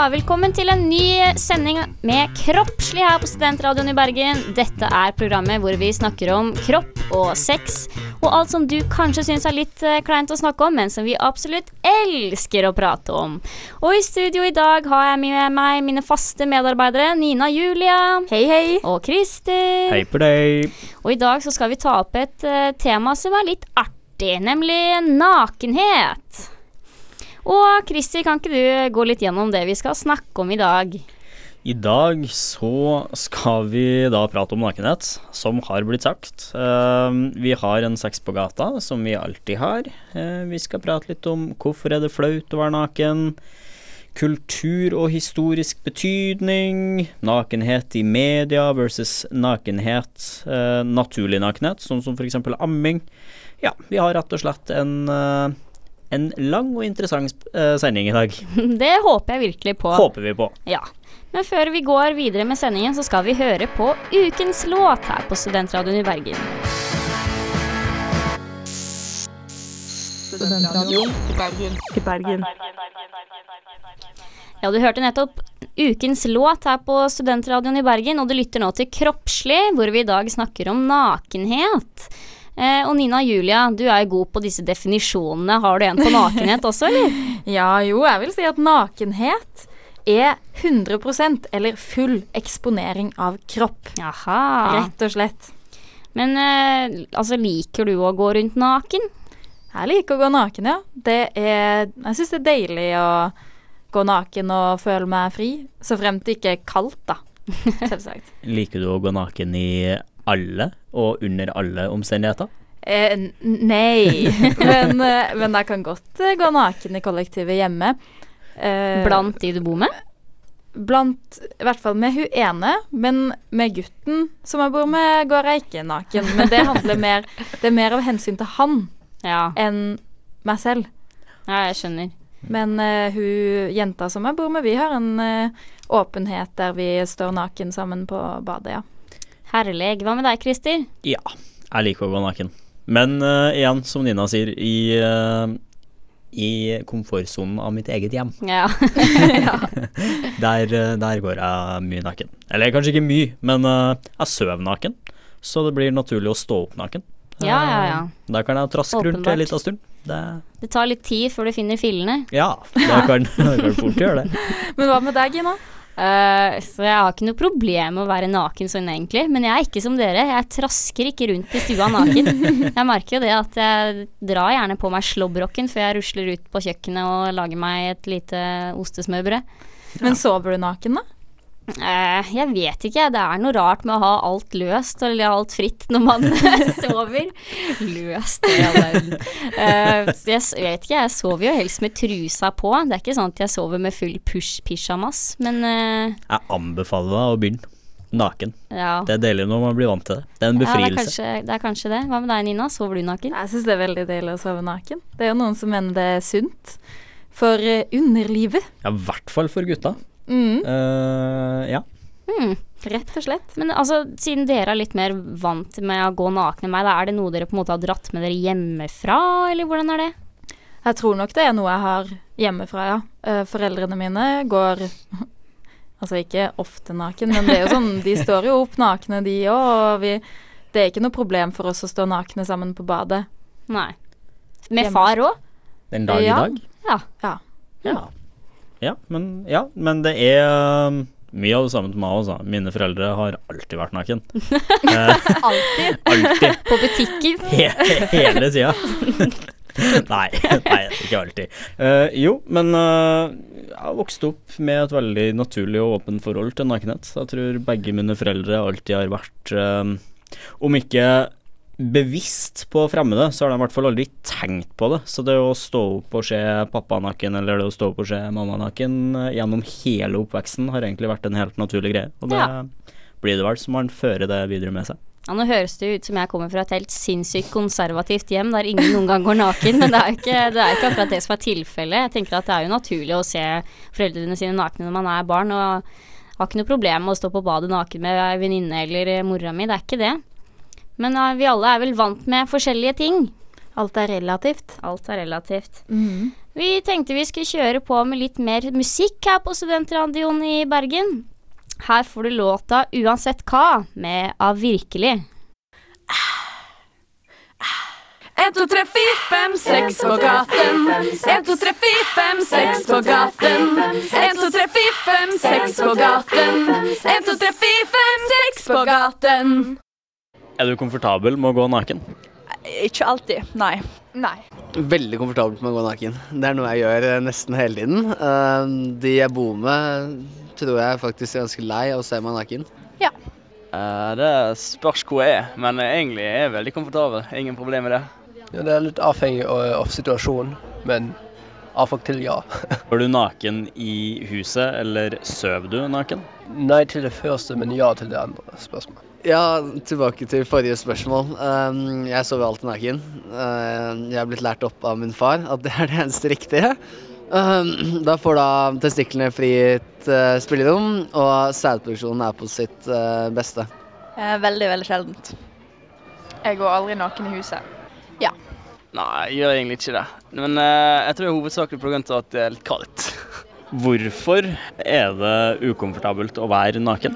Ja, velkommen til en ny sending med Kroppslig her på Studentradioen i Bergen. Dette er programmet hvor vi snakker om kropp og sex, og alt som du kanskje syns er litt eh, kleint å snakke om, men som vi absolutt elsker å prate om. Og i studio i dag har jeg med meg mine faste medarbeidere Nina Julia. Hei, hei. Og Christer. Hei på deg. Og i dag så skal vi ta opp et eh, tema som er litt artig, nemlig nakenhet. Og Kristi, kan ikke du gå litt gjennom det vi skal snakke om i dag? I dag så skal vi da prate om nakenhet, som har blitt sagt. Eh, vi har en sex på gata, som vi alltid har. Eh, vi skal prate litt om hvorfor er det flaut å være naken. Kultur og historisk betydning. Nakenhet i media versus nakenhet. eh, naturlig nakenhet, sånn som f.eks. amming. Ja, vi har rett og slett en eh, en lang og interessant eh, sending i dag. Det håper jeg virkelig på. Håper vi på. Ja. Men før vi går videre med sendingen, så skal vi høre på ukens låt her på Studentradioen i Bergen. Studentradioen i Bergen. Ja, du hørte nettopp ukens låt her på Studentradioen i Bergen, og du lytter nå til Kroppslig, hvor vi i dag snakker om nakenhet. Eh, og Nina Julia, du er jo god på disse definisjonene. Har du en på nakenhet også, eller? Ja, jo, jeg vil si at nakenhet er 100% eller full eksponering av kropp. Jaha. Rett og slett. Men eh, altså, liker du å gå rundt naken? Jeg liker å gå naken, ja. Det er Jeg syns det er deilig å gå naken og føle meg fri. Så fremt det ikke er kaldt, da. Selvsagt. Liker du å gå naken i alle og under alle omstendigheter? Eh, nei, men, eh, men jeg kan godt eh, gå naken i kollektivet hjemme. Eh, Blant de du bor med? Blant I hvert fall med hun ene, men med gutten som jeg bor med, går jeg ikke naken. Men det handler mer Det er mer av hensyn til han Ja, enn meg selv. ja jeg skjønner. Men uh, hun jenta som jeg bor med, vi har en uh, åpenhet der vi står naken sammen på badet, ja. Herlig. Hva med deg, Christer? Ja, jeg liker å gå naken. Men uh, igjen, som Nina sier, i, uh, i komfortsonen av mitt eget hjem. Ja. Der, eh, der går jeg mye naken. Eller kanskje ikke mye, men uh, jeg sover naken. Så det blir naturlig å stå opp naken. Ja, ja, ja. Der kan jeg traske rundt en liten stund. Det, Det tar litt tid før du finner fillene. ja, det kan, det kan fort gjøre det. Men hva med deg, Gina? Eh, så jeg har ikke noe problem med å være naken sånn egentlig. Men jeg er ikke som dere. Jeg trasker ikke rundt i stua naken. Jeg merker jo det at jeg drar gjerne på meg slåbroken før jeg rusler ut på kjøkkenet og lager meg et lite ostesmørbrød. Men sover du naken, da? Eh, jeg vet ikke, det er noe rart med å ha alt løst eller alt fritt når man sover. Løst, i all verden. Eh, jeg, vet ikke, jeg sover jo helst med trusa på. Det er ikke sånn at jeg sover med full push pysjamas, men eh, Jeg anbefaler deg å begynne naken. ja. Det er deilig når man blir vant til det. Det er en Ja, det er, befrielse. kanskje, det er kanskje det. Hva med deg, Nina? Sover du naken? Jeg syns det er veldig deilig å sove naken. Det er jo noen som mener det er sunt for underlivet. Ja, i hvert fall for gutta. Mm, Uh, ja. Mm, rett og slett. Men altså, siden dere er litt mer vant med å gå nakne enn meg, da er det noe dere på en måte har dratt med dere hjemmefra, eller hvordan er det? Jeg tror nok det er noe jeg har hjemmefra, ja. Eh, foreldrene mine går Altså ikke ofte naken, men det er jo sånn, de står jo opp nakne, de òg, og vi Det er ikke noe problem for oss å stå nakne sammen på badet. Nei. Med Hjemme. far òg? Den dag Ja. i dag. Ja. Ja. Ja. Ja, men, ja, men det er um, mye av det samme til meg også. Mine foreldre har alltid vært naken. Eh, Alltid. alltid. På butikken. He hele tida. nei, nei, ikke alltid. Uh, jo, men uh, jeg har vokst opp med et veldig naturlig og åpent forhold til nakenhet. Jeg tror begge mine foreldre alltid har vært eh, Om ikke bevisst på fremmede, så har de i hvert fall aldri tenkt på det. Så det å stå opp og se pappa naken, eller det å stå opp og se mamma naken eh, gjennom hele oppveksten, har egentlig vært en helt naturlig greie. Og det Ja. blir det vel så man fører det videre med seg. Ja, Nå høres det ut som jeg kommer fra et helt sinnssykt konservativt hjem der ingen noen gang går naken, men det er ikke, det er ikke akkurat det som er tilfellet. Jeg tenker at det er jo naturlig å se foreldrene sine nakne når man er barn, og har ikke noe problem med å stå på badet naken med venninne eller mora mi, det er ikke det. Men eh, vi alle er vel vant med forskjellige ting. Alt er relativt. Alt er relativt. Mhm. Vi tenkte vi skulle kjøre på med litt mer musikk her på Studentradioen i Bergen. Her får du låta 'Uansett hva' med Av virkelig. En, to, tre, fire, fem, seks på gaten. En, to, tre, fire, fem, seks på gaten. En, to, tre, fire, fem, seks på gaten. En, to, tre, fire, fem, seks på gaten. Er du komfortabel med å gå naken? Ikke alltid, nei. Nei. Veldig komfortabel med å gå naken. Det er noe jeg gjør eh, nesten hele tiden. Eh, De jeg bor med, tror jeg faktisk er ganske lei av å se meg naken. Ja. det spørs hvor jeg er, men egentlig er jeg veldig komfortabel. Ingen problem med det. Ja, det er litt avhengig av, av situasjonen, men av og til ja. Var du naken i huset, eller sover du naken? Nei til det første, men ja til det andre spørsmålet. Ja, tilbake til forrige spørsmål. Eh, Jeg sover alltid naken. Eh, Jeg er blitt lært opp av min far at det er det eneste riktige. Eh, Da får da testiklene fritt eh, spillerom, og sædproduksjonen er på sitt eh, beste. veldig, veldig sjeldent. Jeg går aldri naken i huset. Ja. Nei, jeg gjør egentlig ikke det. Men eh, jeg tror det er hovedsakelig pga. at det er litt kaldt. Hvorfor er det ukomfortabelt å være naken?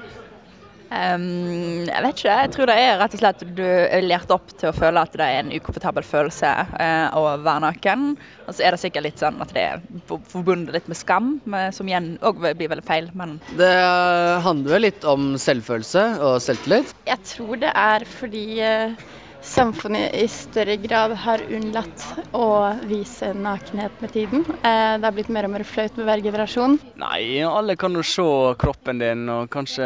Ehm, jeg vet ikke. Jeg tror det er rett og slett du er lært opp til å føle at det er en ukomfortabel følelse uh, å være naken. Og så er det sikkert litt sånn at det er forbundet litt med skam, med, som igjen òg blir veldig feil. Men Det handler vel litt om selvfølelse og selvtillit. Jeg tror det er fordi eh, samfunnet i større grad har unnlatt å vise nakenhet med tiden. Eh, det har blitt mer og mer flaut med hver generasjon. Nei, alle kan jo se kroppen din, og kanskje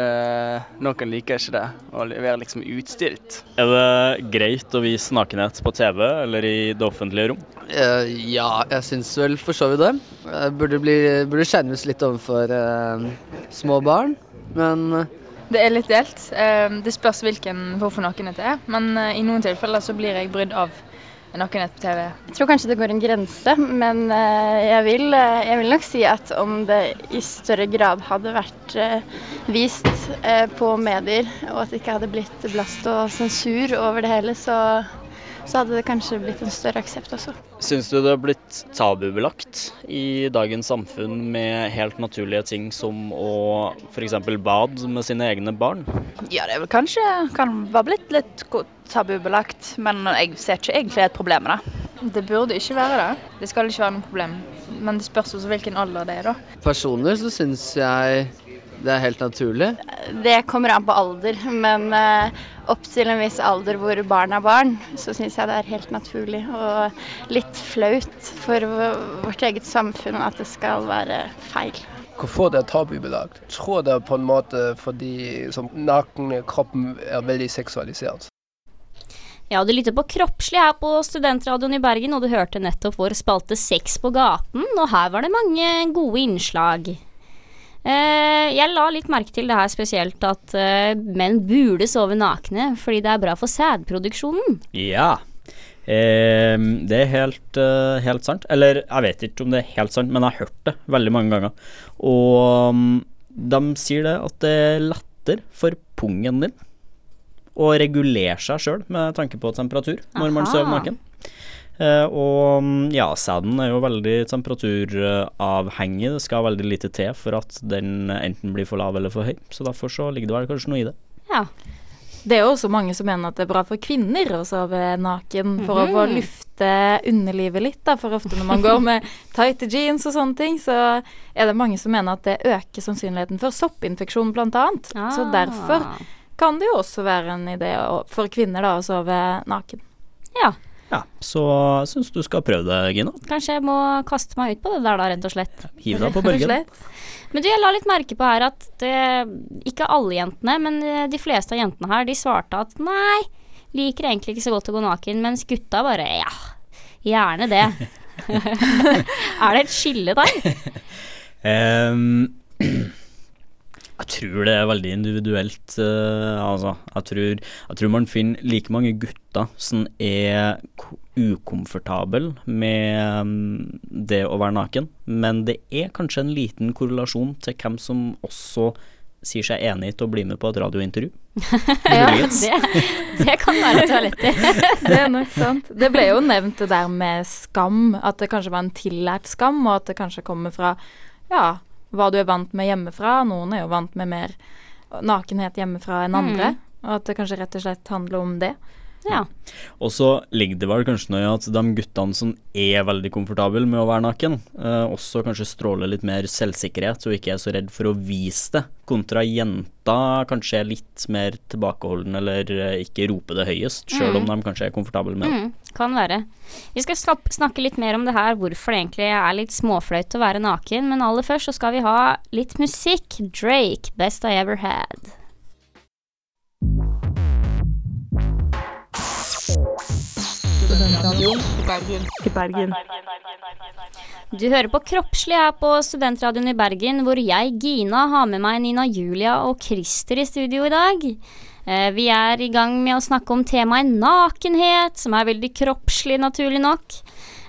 noen liker ikke det. Å være liksom utstilt. Er det greit å vise nakenhet på TV eller i det offentlige rom? Uh, ja, jeg syns vel for så vidt det. Jeg burde, bli, burde skjermes litt overfor uh, små barn. Men eh, Det er litt delt. Eh, det spørs hvilken hvorfor nakenhet det er. Men eh, i noen tilfeller så blir jeg brydd av nakenhet på TV. Jeg tror kanskje det går en grense, men eh, jeg, vil, eh, jeg vil nok si at om det i større grad hadde vært vist på medier, og at det ikke hadde blitt blast og sensur over det hele, så, så hadde det kanskje blitt en større aksept også. Syns du det har blitt tabubelagt i dagens samfunn med helt naturlige ting som å f.eks. bad med sine egne barn? ja, det er vel kanskje kan være blitt litt tabubelagt. Men jeg ser ikke egentlig et problem med det. Det burde ikke være det. Det skal ikke være noe problem. Men det spørs også hvilken alder det er, da. personlig så syns jeg det er helt naturlig. Det kommer an på alder, men eh, opp til en viss alder hvor barn er barn, så syns jeg det er helt naturlig og litt flaut for vårt eget samfunn at det skal være feil. Hvorfor det er tabubelagt? Tror det er på en måte fordi som nakne kroppen er veldig seksualisert. Ja, du lytter på Kroppslig her på Studentradioen i Bergen, og du hørte nettopp vår spalte Sex på gaten, og her var det mange gode innslag. Eh, jeg la litt merke til det her spesielt at eh, menn burde sove nakne fordi det er bra for sædproduksjonen. Ja. Eh, det er helt, eh, helt sant. Eller jeg vet ikke om det er helt sant, men jeg har hørt det veldig mange ganger. Og mm, de sier det at det er lettere for pungen din å regulere seg sjøl med tanke på temperatur når man sover naken. Eh, og mm, ja, sæden er jo veldig temperaturavhengig. Det skal veldig lite til for at den enten blir for lav eller for høy. Så derfor så ligger det vel kanskje noe i det. Ja. Det er jo også mange som mener at det er bra for kvinner å sove naken for å få Mhm. lufte underlivet litt, da. For ofte når man går med tighte jeans og sånne ting, så er det mange som mener at det øker sannsynligheten for soppinfeksjon, blant annet. Så Ah. derfor kan det jo også være en idé for kvinner da å sove naken. Ja. Ja, så syns du skal prøve det, Gina. Kanskje jeg må kaste meg ut på det der, da, rett og slett. Hiv deg på bølgen. Men du, jeg la litt merke på her at det, ikke alle jentene, men eh, de fleste av jentene her, de svarte at nei, liker egentlig ikke så godt å gå naken, mens gutta bare ja, gjerne det. er det et skille der? Ehm, jeg tror det er veldig individuelt. Uh, altså, jeg tror, jeg tror man finner like mange gutter som er ko- ukomfortable med um, det å være naken, men det er kanskje en liten korrelasjon til hvem som også sier seg enig til å bli med på et radiointervju. Ja, Det, det kan være i. det er nok sant. Det ble jo nevnt det der med skam, at det kanskje var en tillært skam, og at det kanskje kommer fra ja, hva du er vant med hjemmefra. Noen er jo vant med mer nakenhet hjemmefra enn andre, og at det kanskje rett og slett handler om det. Ja. Og så ligger det vel kanskje noe i at de guttene som er veldig komfortable med å være naken, eh, også kanskje stråler litt mer selvsikkerhet og ikke er så redd for å vise det, kontra jenta kanskje er litt mer tilbakeholden eller eh, ikke roper det høyest, sjøl om de kanskje er komfortable med det. Mm, kan være. Vi skal snakke litt mer om det her, hvorfor det egentlig er litt småflaut å være naken. Men aller først så skal vi ha litt musikk. Drake, 'Best I Ever Had'. Du hører på Kroppslig her på Studentradioen i Bergen, hvor jeg, Gina, har med meg Nina Julia og Christer i studio i dag. Eh, vi er i gang med å snakke om temaet nakenhet, som er veldig kroppslig, naturlig nok.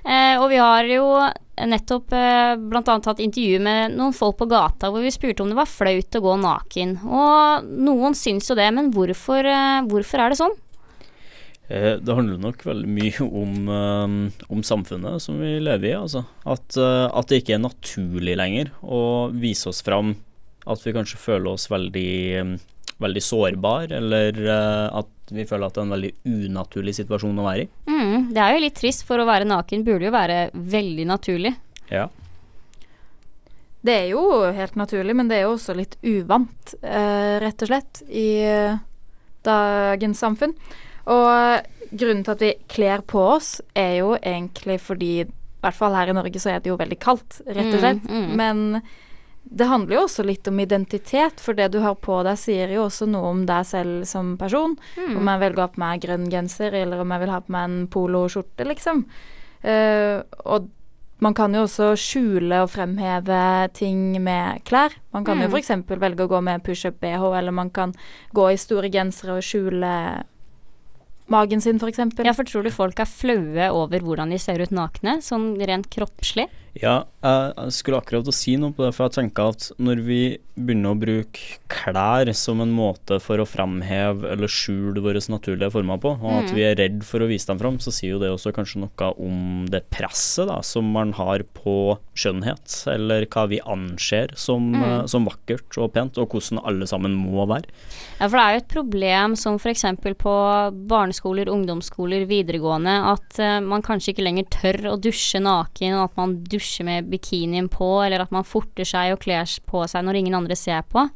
Eh, og vi har jo nettopp eh, blant annet hatt intervju med noen folk på gata hvor vi spurte om det var flaut å gå naken. Og noen syns jo det, men hvorfor, eh, hvorfor er det sånn? Eh, Det handler nok veldig mye om, eh, om samfunnet som vi lever i. Altså. At, eh, at det ikke er naturlig lenger å vise oss fram. At vi kanskje føler oss veldig, veldig sårbar, eller at vi føler at det er en veldig unaturlig situasjon å være i. Mm, det er jo litt trist, for å være naken burde jo være veldig naturlig. Ja. Det er jo helt naturlig, men det er jo også litt uvant, rett og slett, i dagens samfunn. Og grunnen til at vi kler på oss, er jo egentlig fordi I hvert fall her i Norge så er det jo veldig kaldt, rett og Mm, slett. mm. Men det handler jo også litt om identitet, for det du har på deg sier jo også noe om deg selv som person. Mm. Om jeg velger å ha på meg grønn genser, eller om jeg vil ha på meg en poloskjorte, liksom. Uh, og man kan jo også skjule og fremheve ting med klær. Man kan jo Mm. f.eks. velge å gå med pushup-bh, eller man kan gå i store gensere og skjule magen sin, f.eks. Ja, for tror du folk er flaue over hvordan de ser ut nakne, sånn rent kroppslig? Ja, jeg skulle akkurat å si noe på det, for jeg tenker at når vi begynner å bruke klær som en måte for å framheve eller skjule våre naturlige former på, og at Mm. vi er redd for å vise dem fram, så sier jo det også kanskje noe om det presset da, som man har på skjønnhet, eller hva vi anser som, Mm. eh, som vakkert og pent, og hvordan alle sammen må være. Ja, for det er jo et problem som f.eks. på barneskoler, ungdomsskoler, videregående, at eh, man kanskje ikke lenger tør å dusje naken, at man dusjer med bikinien på, eller at man forter seg og kler på seg når ingen andre ser på.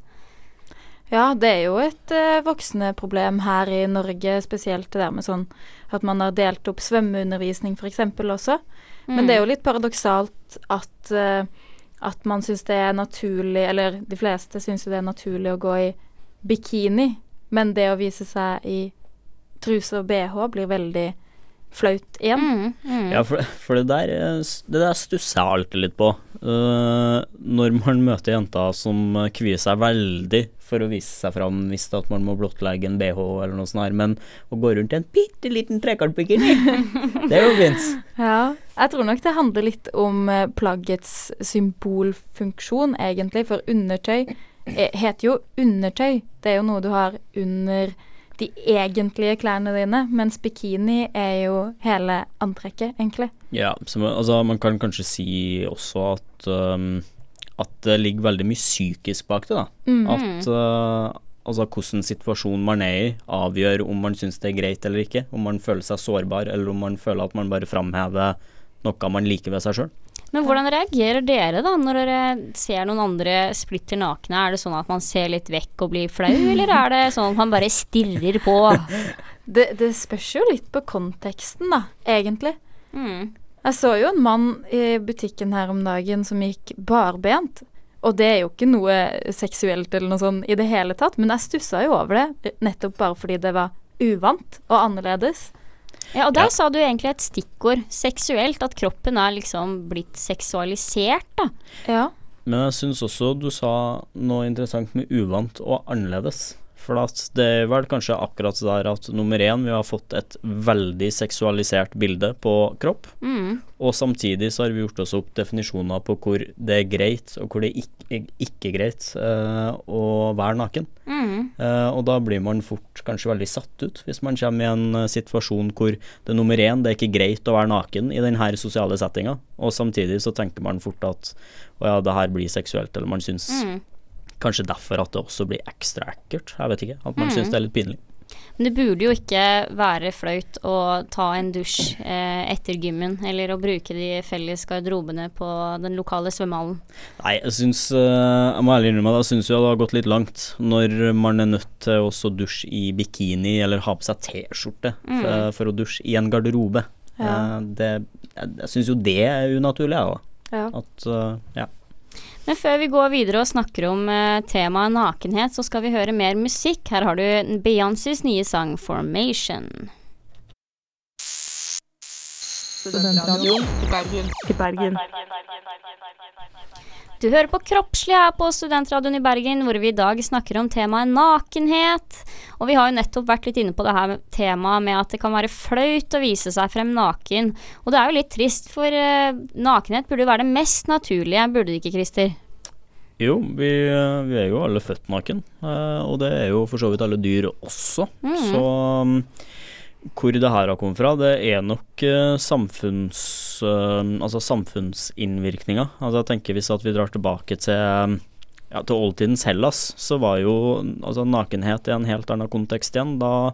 Ja, det er jo et uh, voksende problem her i Norge, spesielt det der med sånn at man har delt opp svømmeundervisning f.eks. også. Men det er jo litt paradoksalt at, uh, at man syns det er naturlig, eller de fleste syns jo det er naturlig å gå i bikini, men det å vise seg i truse og bh blir veldig flaut igjen. Mm, mm. Ja, for, for det der, eh, det der stusser jeg alltid litt på. Uh, når man møter jenter som kvier seg veldig for å vise seg fram hvis at man må blottlegge en bh eller noe sånt her, men å gå rundt i en bitte liten trekantbikini, det er jo fint. Ja, jeg tror nok det handler litt om eh, plaggets symbolfunksjon, egentlig. For undertøy heter jo undertøy. Det er jo noe du har under de egentlige klærne dine, mens bikini er jo hele antrekket, egentlig. Ja, så altså, man kan kanskje si også at um, at det ligger veldig mye psykisk bak det, da. Mm. At uh, altså hvordan situasjonen man er i, avgjør om man syns det er greit eller ikke. Om man føler seg sårbar, eller om man føler at man bare framhever noe man liker ved seg sjøl. Men hvordan reagerer dere da når dere ser noen andre splitter nakne? Er det sånn at man ser litt vekk og blir flau, eller er det sånn at man bare stirrer på? Det, det spørs jo litt på konteksten, da, egentlig. Mm. Jeg så jo en mann i butikken her om dagen som gikk barbent. Og det er jo ikke noe seksuelt eller noe sånn i det hele tatt, men jeg stussa jo over det, nettopp bare fordi det var uvant og annerledes. Ja, og der Ja. sa du egentlig et stikkord, seksuelt, at kroppen er liksom blitt seksualisert, da. Ja. Men jeg syns også du sa noe interessant med uvant og annerledes. For at det er vel kanskje akkurat der at nummer én, vi har fått et veldig seksualisert bilde på kropp. Mm. Og samtidig så har vi gjort oss opp definisjoner på hvor det er greit, og hvor det ikke, ikke er greit uh, å være naken. Mm. Uh, og da blir man fort kanskje veldig satt ut, hvis man kommer i en eh, situasjon hvor det er nummer én, det er ikke greit å være naken i denne sosiale settinga, og samtidig så tenker man fort at å ja, det her blir seksuelt, eller man syns Mm. Kanskje derfor at det også blir ekstra ekkelt, jeg vet ikke, at man Mm. syns det er litt pinlig. Men det burde jo ikke være flaut å ta en dusj eh, etter gymmen, eller å bruke de felles garderobene på den lokale svømmehallen. Nei, jeg syns eh, Jeg må ærlig innrømme at jeg syns jo det har gått litt langt når man er nødt til å dusje i bikini eller ha på seg T-skjorte Mm. for, for å dusje i en garderobe. Ja. Eh, det, jeg jeg syns jo det er unaturlig, jeg, da. Ja. At eh, ja. Men før vi går videre og snakker om eh, temaet nakenhet, så skal vi høre mer musikk. Her har du Beyoncés nye sang 'Formation'. Du hører på Kroppslig her på Studentradioen i Bergen, hvor vi i dag snakker om temaet nakenhet. Og vi har jo nettopp vært litt inne på det her temaet med at det kan være flaut å vise seg frem naken. Og det er jo litt trist, for eh, nakenhet burde jo være det mest naturlige, burde det ikke, Christer? Jo, vi, eh, vi er jo alle født naken, eh, og det er jo for så vidt alle dyr også. Mm. Så um, hvor det her har kommet fra, det er nok eh, samfunns, eh, altså samfunnsinnvirkninger. Altså jeg tenker Hvis at vi drar tilbake til, um, ja, til oldtidens Hellas, så var jo altså nakenhet i en helt annen kontekst igjen. Da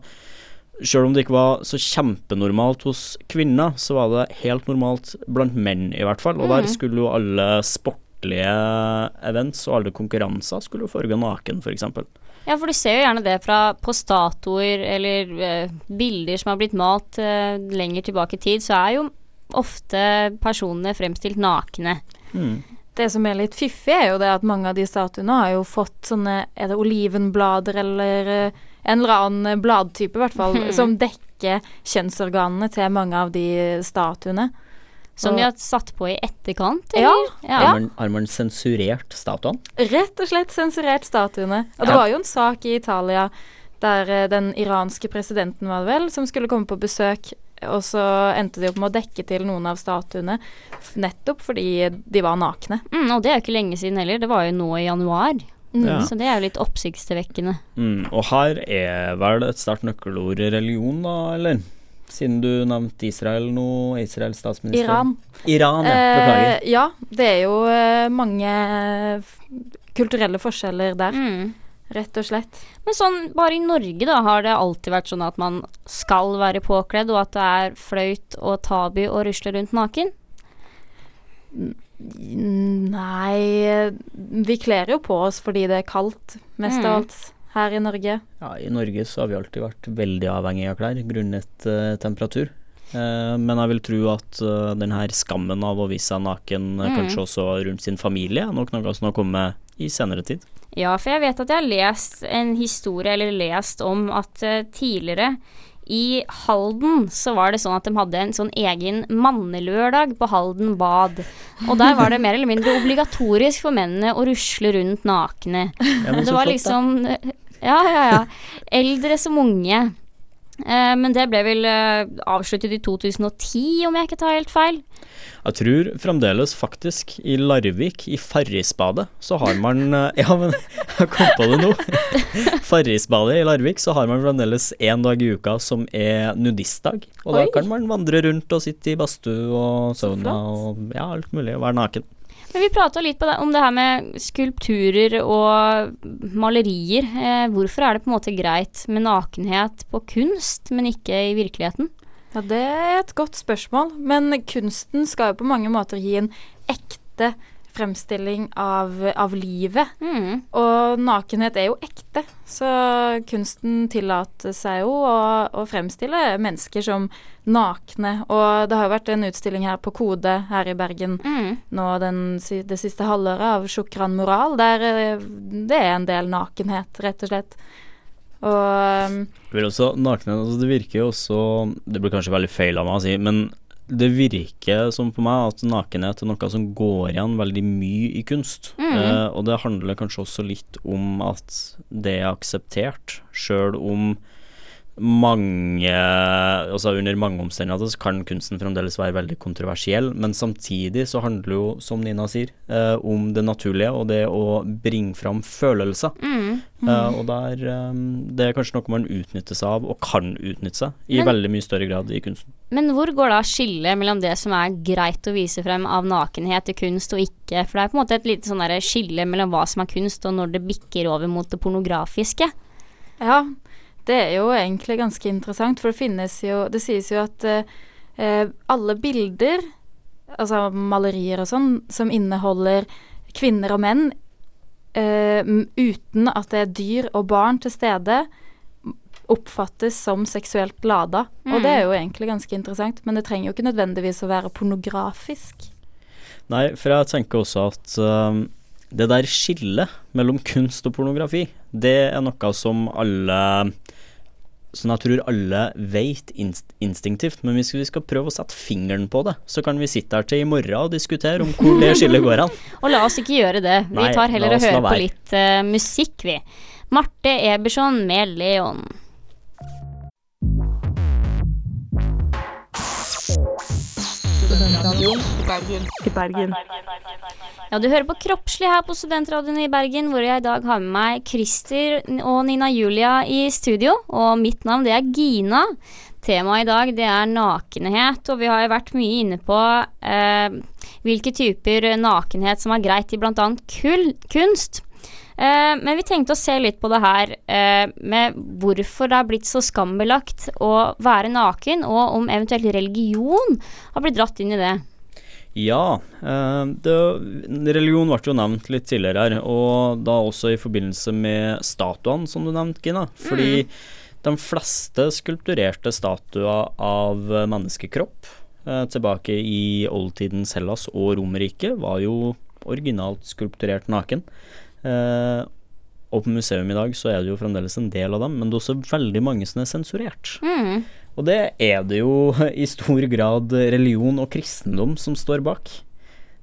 Sjøl om det ikke var så kjempenormalt hos kvinner, så var det helt normalt blant menn, i hvert fall. Og der Mhm. skulle jo alle sportlige events og alle konkurranser skulle jo foregå naken, f.eks. Ja, for du ser jo gjerne det fra på statuer eller eh, bilder som har blitt malt eh, lenger tilbake i tid, så er jo ofte personene fremstilt nakne. Mm. Det som er litt fiffig, er jo det at mange av de statuene har jo fått sånne Er det olivenblader eller eh, en eller annen bladtype, i hvert fall, som dekker kjønnsorganene til mange av de statuene. Som de har satt på i etterkant, Ja, eller? Har, man, har man sensurert statuene? Rett og slett sensurert statuene. Og det Ja. var jo en sak i Italia der eh, den iranske presidenten, var det vel, som skulle komme på besøk, og så endte de opp med å dekke til noen av statuene nettopp fordi de var nakne. Mm, og det er jo ikke lenge siden heller, det var jo nå i januar. Mm. Ja. Så det er jo litt oppsiktsvekkende. Mm, og her er vel et sterkt nøkkelord religion, da, eller? Siden du nevnte Israel nå, Israels statsminister. Iran. Iran, ja. Beklager. Eh, ja, det er jo eh, mange kulturelle forskjeller der, Mm. rett og slett. Men sånn, bare i Norge da, har det alltid vært sånn at man skal være påkledd, og at det er fløyt og tabu å rusle rundt naken? Nei, vi kler jo på oss fordi det er kaldt, mest Mm. av alt, her i Norge. Ja, I Norge så har vi alltid vært veldig avhengig av klær grunnet eh, temperatur. Eh, men jeg vil tro at uh, denne skammen av å vise seg naken, eh, Mm. kanskje også rundt sin familie, er nok noe som har kommet i senere tid. Ja, for jeg vet at jeg har lest en historie, eller lest om at eh, tidligere i Halden så var det sånn at de hadde en sånn egen mannelørdag på Halden bad. Og der var det mer eller mindre obligatorisk for mennene å rusle rundt nakne. Ja, Det var flott, liksom Ja, ja, ja. Eldre som unge. Eh, men det ble vel eh, avsluttet i 2010, om jeg ikke tar helt feil. Jeg tror fremdeles faktisk i Larvik, i Farrisbadet, så har man eh, Ja, men jeg kom på det nå. Farrisbadet i Larvik, så har man fremdeles én dag i uka som er nudistdag. Og da kan man vandre rundt og sitte i badstue og sauna og ja, alt mulig, og være naken. Men vi prata litt det, om det her med skulpturer og malerier. Eh, hvorfor er det på en måte greit med nakenhet på kunst, men ikke i virkeligheten? Ja, det er et godt spørsmål, men kunsten skal jo på mange måter gi en ekte fremstilling av, av livet. Mm. Og nakenhet er jo ekte, så kunsten tillater seg jo å, å fremstille mennesker som nakne. Og det har jo vært en utstilling her på Kode her i Bergen Mm. nå den, det siste halvåret av Shukran Moral, der eh, det er en del nakenhet, rett og slett. Og um, også nakenhet, altså det virker jo også Det blir kanskje veldig feil av meg å si, men det virker som på meg at nakenhet er noe som går igjen veldig mye i kunst. Mm. Eh, og det handler kanskje også litt om at det er akseptert, sjøl om mange Altså under mange omstendigheter så kan kunsten fremdeles være veldig kontroversiell, men samtidig så handler det jo, som Nina sier, eh, om det naturlige og det å bringe fram følelser. Mm. Eh, og der eh, Det er kanskje noe man utnytter seg av, og kan utnytte seg, i Men- veldig mye større grad i kunsten. Men hvor går da skillet mellom det som er greit å vise frem av nakenhet i kunst og ikke? For det er på en måte et lite sånn skille mellom hva som er kunst og når det bikker over mot det pornografiske. Ja, det er jo egentlig ganske interessant, for det finnes jo Det sies jo at eh, eh, alle bilder, altså malerier og sånn, som inneholder kvinner og menn eh, uten at det er dyr og barn til stede, oppfattes som seksuelt lada. Og det er jo egentlig ganske interessant, men det trenger jo ikke nødvendigvis å være pornografisk. Nei, for jeg tenker også at uh, det der skillet mellom kunst og pornografi, det er noe som alle Som jeg tror alle vet inst instinktivt, men hvis vi skal prøve å sette fingeren på det, så kan vi sitte her til i morgen og diskutere om hvor det skillet går an. Og la oss ikke gjøre det. Vi Nei, tar heller og hører på litt uh, musikk, vi. Marte Eberson med Leon. Ja, du hører på Kroppslig her på Studentradioen i Bergen, hvor jeg i dag har med meg Christer og Nina Julia i studio. Og mitt navn, det er Gina. Temaet i dag, det er nakenhet, og vi har jo vært mye inne på eh, hvilke typer nakenhet som er greit i bl.a. kunst. Eh, men vi tenkte å se litt på det her eh, med hvorfor det har blitt så skambelagt å være naken, og om eventuelt religion har blitt dratt inn i det. Ja, eh, det, religion ble jo nevnt litt tidligere her, og da også i forbindelse med statuene som du nevnte, Gina. Fordi de fleste skulpturerte statuer av menneskekropp eh, tilbake i oldtidens Hellas og Romerriket var jo originalt skulpturert naken. Eh, og på museum i dag så er det jo fremdeles en del av dem, men det er også veldig mange som er sensurert. Mm. Og det er det jo i stor grad religion og kristendom som står bak.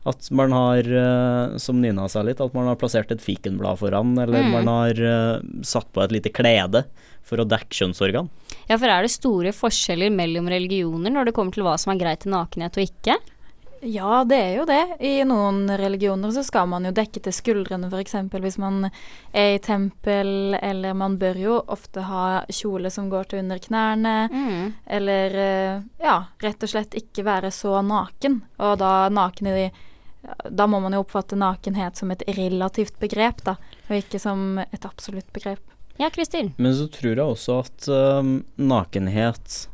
At man har, eh, som Nina sa litt, at man har plassert et fikenblad foran, eller Mm. man har eh, satt på et lite klede for å dekke kjønnsorgan. Ja, for er det store forskjeller mellom religioner når det kommer til hva som er greit til nakenhet og ikke? Ja, det er jo det. I noen religioner så skal man jo dekke til skuldrene, f.eks. hvis man er i tempel, eller man bør jo ofte ha kjole som går til under knærne. Mm. Eller eh, ja, rett og slett ikke være så naken. Og da naken i de Da må man jo oppfatte nakenhet som et relativt begrep, da, og ikke som et absolutt begrep. Ja, Kristin. Men så tror jeg også at um, nakenhet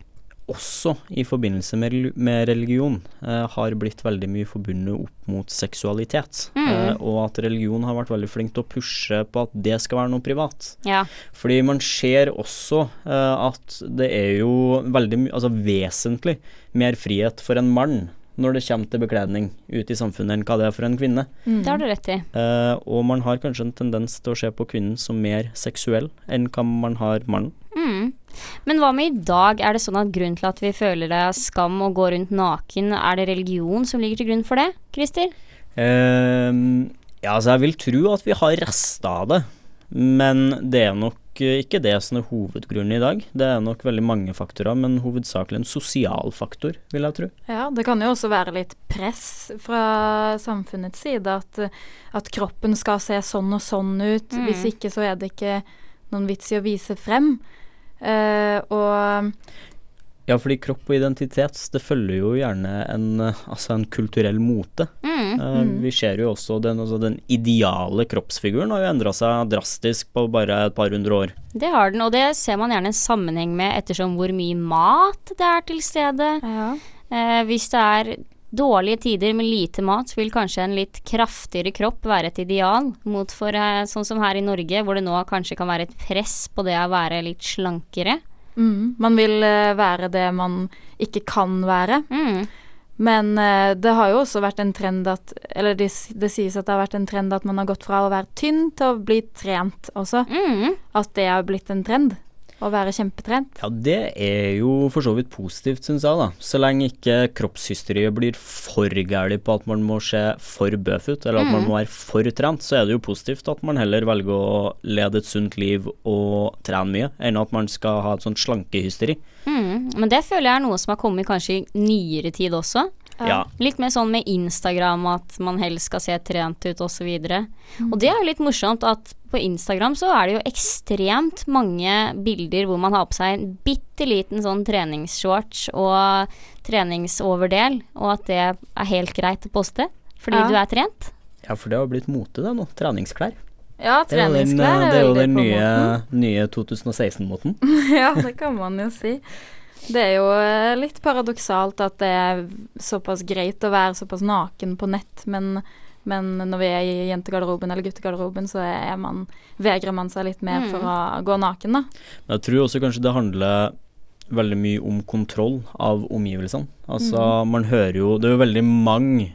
også i forbindelse med, med religion eh, har blitt veldig mye forbundet opp mot seksualitet. Mm. Eh, og at religion har vært veldig flink til å pushe på at det skal være noe privat. Ja. Fordi man ser også eh, at det er jo veldig altså vesentlig mer frihet for en mann når det kommer til bekledning ute i samfunnet enn hva det er for en kvinne. Det har du rett i. Uh, og man har kanskje en tendens til å se på kvinnen som mer seksuell enn hva man har mannen. Mm. Men hva med i dag? Er det sånn at grunnen til at vi føler det er skam å gå rundt naken, er det religion som ligger til grunn for det, Christer? Uh, ja, altså jeg vil tro at vi har rester av det, men det er nok ikke det som er hovedgrunnen i dag. Det er nok veldig mange faktorer, men hovedsakelig en sosial faktor, vil jeg tro. Ja, det kan jo også være litt press fra samfunnets side, at, at kroppen skal se sånn og sånn ut. Mm. Hvis ikke så er det ikke noen vits i å vise frem. Uh, og Ja, fordi kropp og identitet, det følger jo gjerne en, eh, altså en kulturell mote. Mm. Uh, Vi ser jo også den, altså den ideale kroppsfiguren har jo endra seg drastisk på bare et par hundre år. Det har den, og det ser man gjerne en sammenheng med ettersom hvor mye mat det er til stede. ja. Uh, hvis det er dårlige tider med lite mat, vil kanskje en litt kraftigere kropp være et ideal. Mot for uh, sånn som her i Norge, hvor det nå kanskje kan være et press på det å være litt slankere. Mm, man vil eh, være det man ikke kan være. Mm. Men eh, det har jo også vært en trend at Eller det, det sies at det har vært en trend at man har gått fra å være tynn til å bli trent også. Mm. At det har blitt en trend. Å være kjempetrent. Ja, det er jo for så vidt positivt, syns jeg, da. Så lenge ikke kroppshysteriet blir for gærlig på at man må se for bøff ut, eller at man må være for trent, så er det jo positivt at man heller velger å lede et sunt liv og trene mye, enn at man skal ha et sånt slankehysteri. Mm, men det føler jeg er noe som har kommet kanskje i nyere tid også. Ja. Litt mer sånn med Instagram, at man helst skal se trent ut osv. Og, og det er jo litt morsomt at på Instagram så er det jo ekstremt mange bilder hvor man har på seg en bitte liten sånn treningsshorts og treningsoverdel, og at det er helt greit å poste fordi Ja. du er trent. Ja, for det har blitt mote, da nå. Treningsklær. Ja, treningsklær er veldig på treningsklær det er er jo den nye, nye 2016-moten. ja, det kan man jo si. Det er jo eh, litt paradoksalt at det er såpass greit å være såpass naken på nett, men, men når vi er i jentegarderoben eller guttegarderoben, så er man, vegrer man seg litt mer for å gå naken, da. Men jeg tror også kanskje det handler veldig mye om kontroll av omgivelsene. Altså, mm. man hører jo Det er jo veldig mange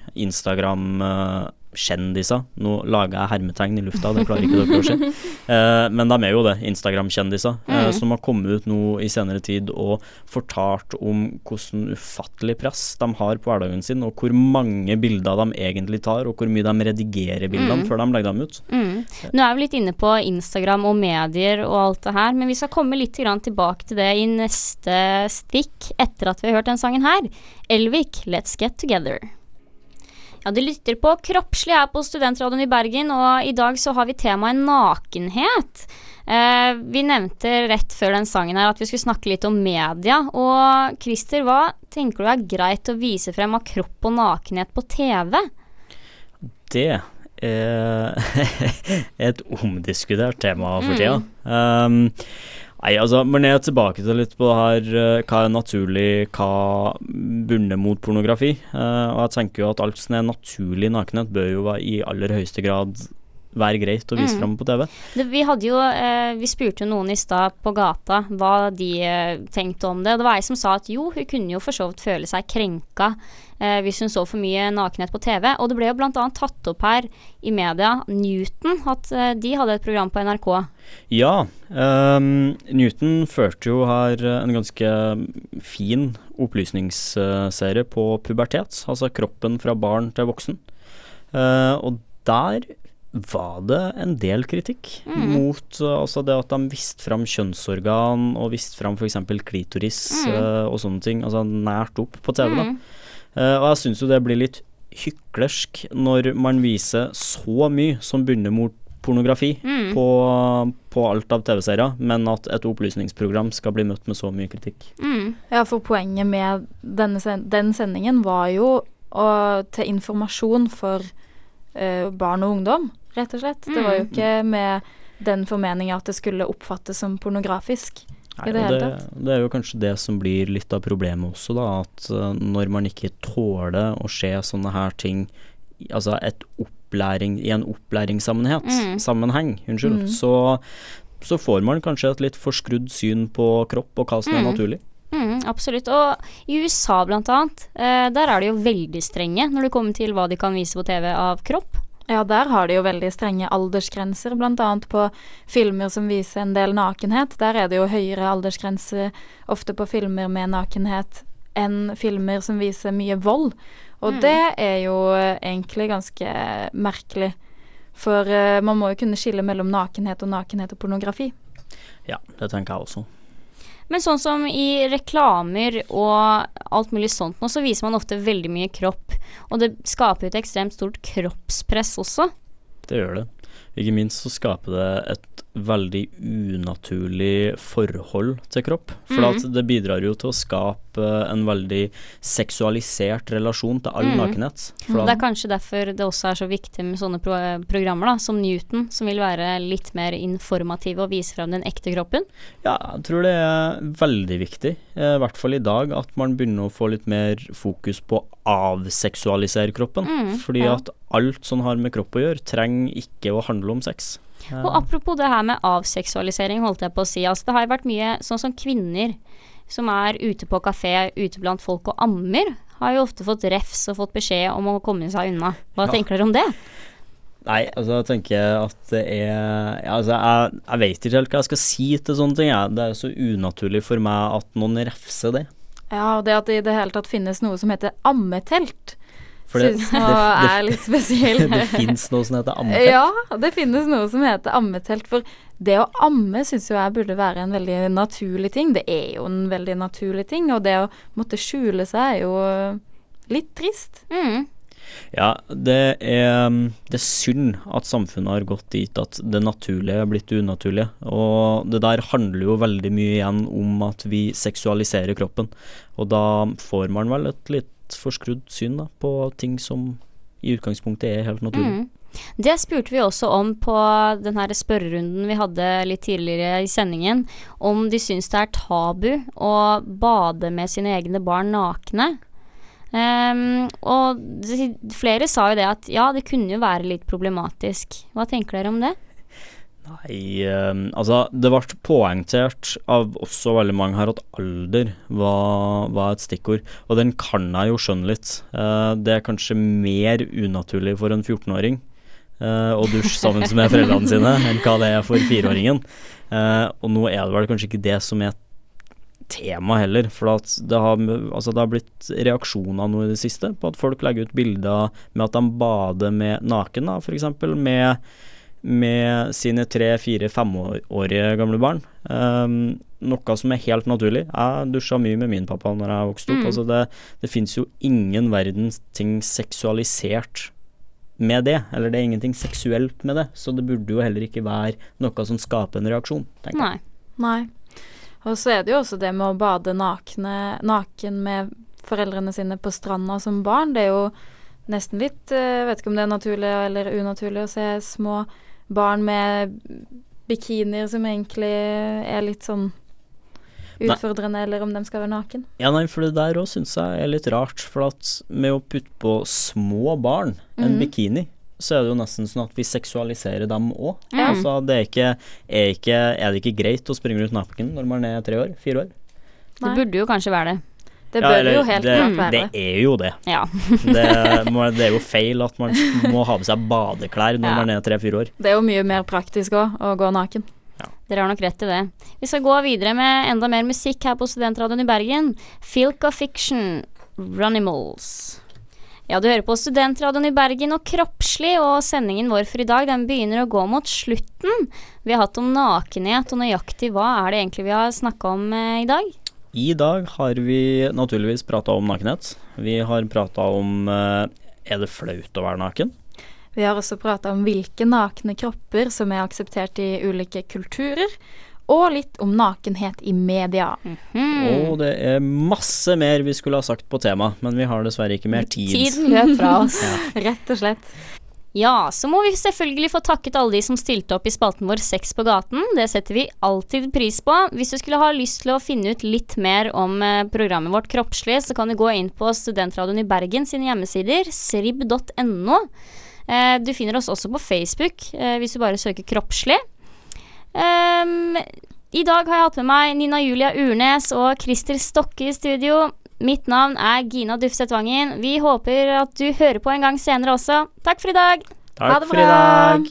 Instagram-kjendiser. Nå lager jeg hermetegn i lufta, det klarer ikke dere å se. Eh, men de er jo det, Instagram-kjendiser, eh, Mhm. som har kommet ut nå i senere tid og fortalt om hvordan ufattelig press de har på hverdagen sin, og hvor mange bilder de egentlig tar, og hvor mye de redigerer bildene mm. før de legger dem ut. Mm. Nå er vi litt inne på Instagram og medier og alt det her, men vi skal komme litt grann tilbake til det i neste stikk etter at vi har hørt den sangen her. Elvik, Let's Get Together. Ja, du lytter på Kroppslig her på Studentradioen i Bergen, og i dag så har vi temaet nakenhet. Eh, vi nevnte rett før den sangen her at vi skulle snakke litt om media, og Christer, hva tenker du er greit å vise frem av kropp og nakenhet på TV? Det er et omdiskutert tema for tida. Um, nei, altså, men jeg er tilbake til litt på det her eh, hva er naturlig, hva bunner mot pornografi. Uh, og jeg tenker jo at alt som er naturlig nakenhet, bør jo være i aller høyeste grad være greit å vise Mm. fram på TV. Det, vi jo eh, Vi spurte jo noen i stad på gata hva de eh, tenkte om det. Og det var ei som sa at jo, hun kunne jo for så vidt føle seg krenka eh, hvis hun så for mye nakenhet på TV. Og det ble jo annet tatt opp her i media, Newton, at eh, de hadde et program på NRK. Ja, ehm, Newton førte jo her eh, en ganske fin opplysningsserie på pubertet, altså kroppen fra barn til voksen. Eh, og der var det en del kritikk mot eh, altså det at de viste fram kjønnsorgan og viste fram f.eks. klitoris eh, og sånne ting, altså nært opp på TV. da. Uh, og jeg syns jo det blir litt hyklersk når man viser så mye som begynner mot pornografi på, på alt av TV-serier, men at et opplysningsprogram skal bli møtt med så mye kritikk. Mm. Ja, for poenget med denne sen den sendingen var jo å, til informasjon for eh, barn og ungdom, rett og slett. Det var jo ikke med den formeninga at det skulle oppfattes som pornografisk. Nei, det det, det er jo kanskje det som blir litt av problemet også, da. At eh, når man ikke tåler å se sånne her ting Altså opplæring, i en opplæringssammenheng, Mm. unnskyld, mm. så, så får man kanskje et litt forskrudd syn på kropp og hva som er Mm. naturlig. Mm, absolutt. Og i USA blant annet, eh, der er de jo veldig strenge når det kommer til hva de kan vise på TV av kropp. Ja, der har de jo veldig strenge aldersgrenser, bl.a. på filmer som viser en del nakenhet. Der er det jo høyere aldersgrense ofte på filmer med nakenhet enn filmer som viser mye vold. Og det er jo eh, egentlig ganske merkelig. For uh, man må jo kunne skille mellom nakenhet og nakenhet og pornografi. Ja, det tenker jeg også. Men sånn som i reklamer og alt mulig sånt nå, så viser man ofte veldig mye kropp. Og det skaper jo et ekstremt stort kroppspress også. Det gjør det. Ikke minst så skaper det et veldig unaturlig forhold til kropp. For at det bidrar jo til å skape en veldig seksualisert relasjon til all Mm. nakenhet. Det er kanskje derfor det også er så viktig med sånne pro programmer da, som Newton, som vil være litt mer informative og vise frem den ekte kroppen. ja, jeg tror det er veldig viktig, eh, i hvert fall i dag, at man begynner å få litt mer fokus på avseksualisere kroppen. fordi ja. at alt som har med kropp å gjøre, trenger ikke å handle om sex. Ja. Og apropos det her med avseksualisering, holdt jeg på å si. Altså, det har jo vært mye sånn som kvinner som er ute på kafé, ute blant folk og ammer, har jo ofte fått refs og fått beskjed om å komme seg unna. Hva Ja. tenker dere om det? Nei, altså jeg tenker at det er ja, altså jeg, jeg vet ikke helt hva jeg skal si til sånne ting. Jeg. Det er så unaturlig for meg at noen refser det. Ja, og det at det i det hele tatt finnes noe som heter ammetelt, syns nå er litt spesiell. det, fins noe som heter ammetelt. Ja, det finnes noe som heter ammetelt. For det å amme syns jo jeg burde være en veldig naturlig ting. Det er jo en veldig naturlig ting, og det å måtte skjule seg er jo litt trist. Mm. Ja, det er, det er synd at samfunnet har gått dit at det naturlige er blitt det unaturlige. Og det der handler jo veldig mye igjen om at vi seksualiserer kroppen. Og da får man vel et litt forskrudd syn da, på ting som i utgangspunktet er helt naturlig. Mm. Det spurte vi også om på den spørrerunden vi hadde litt tidligere i sendingen, om de syns det er tabu å bade med sine egne barn nakne. Um, og flere sa jo det at ja, det kunne jo være litt problematisk. Hva tenker dere om det? Nei, eh, altså det ble poengtert av også veldig mange her at alder var, var et stikkord. Og den kan jeg jo skjønne litt. Eh, det er kanskje mer unaturlig for en 14-åring eh, å dusje sammen med foreldrene sine enn hva det er for fireåringen. Eh, og nå er det vel kanskje ikke det som er tema heller. For det, har, altså det har blitt reaksjoner nå i det siste på at folk legger ut bilder med at de bader med naken, da, f.eks. Med, med sine tre, fire, femårige gamle barn. Um, noe som er helt naturlig. Jeg dusja mye med min pappa når jeg vokste opp. Mm. Altså det, det fins jo ingen verdens ting seksualisert med det, eller det er ingenting seksuelt med det, så det burde jo heller ikke være noe som skaper en reaksjon, tenker jeg. Nei. Nei. Og så er det jo også det med å bade nakne, naken med foreldrene sine på stranda som barn. Det er jo nesten litt eh, Jeg vet ikke om det er naturlig eller unaturlig å se små barn med bikinier som egentlig er litt sånn Nei. utfordrende, eller om de skal være naken. Ja, nei, for det der òg syns jeg er litt rart. For at med å putte på små barn en Mhm. bikini, så er det jo nesten sånn at vi seksualiserer dem òg. Mm. Altså, det er, ikke, er, ikke, er det ikke greit å springe rundt naken når man er tre år? Fire år? Det burde jo kanskje være det. Det Ja, bør eller jo helt det, klart være. Det er jo det. Ja. Det, må, det er jo feil at man må ha med seg badeklær når Ja. man er tre-fire år. Det er jo mye mer praktisk òg, å gå naken. Dere har nok rett i det. Vi skal gå videre med enda mer musikk her på Studentradioen i Bergen. Filk of Fiction, Runimals. Ja, du hører på Studentradioen i Bergen og Kroppslig, og sendingen vår for i dag den begynner å gå mot slutten. Vi har hatt om nakenhet, og nøyaktig hva er det egentlig vi har snakka om eh, i dag? I dag har vi naturligvis prata om nakenhet. Vi har prata om eh, er det flaut å være naken? Vi har også prata om hvilke nakne kropper som er akseptert i ulike kulturer, og litt om nakenhet i media. Hmm. Og det er masse mer vi skulle ha sagt på temaet, men vi har dessverre ikke mer tid. Tiden løp fra oss. Rett og slett. Ja, så må vi selvfølgelig få takket alle de som stilte opp i spalten vår Sex på gaten. Det setter vi alltid pris på. Hvis du skulle ha lyst til å finne ut litt mer om eh, programmet vårt Kroppslig, så kan du gå inn på Studentradioen i Bergen sine hjemmesider, srib.no. Eh, du finner oss også på Facebook eh, hvis du bare søker Kroppslig. Ehm, I dag har jeg hatt med meg Nina Julia Urnes og Christer Stokke i studio. Mitt navn er Gina Dufset Vangen. Vi håper at du hører på en gang senere også. Takk for i dag. Takk Ha det for i dag.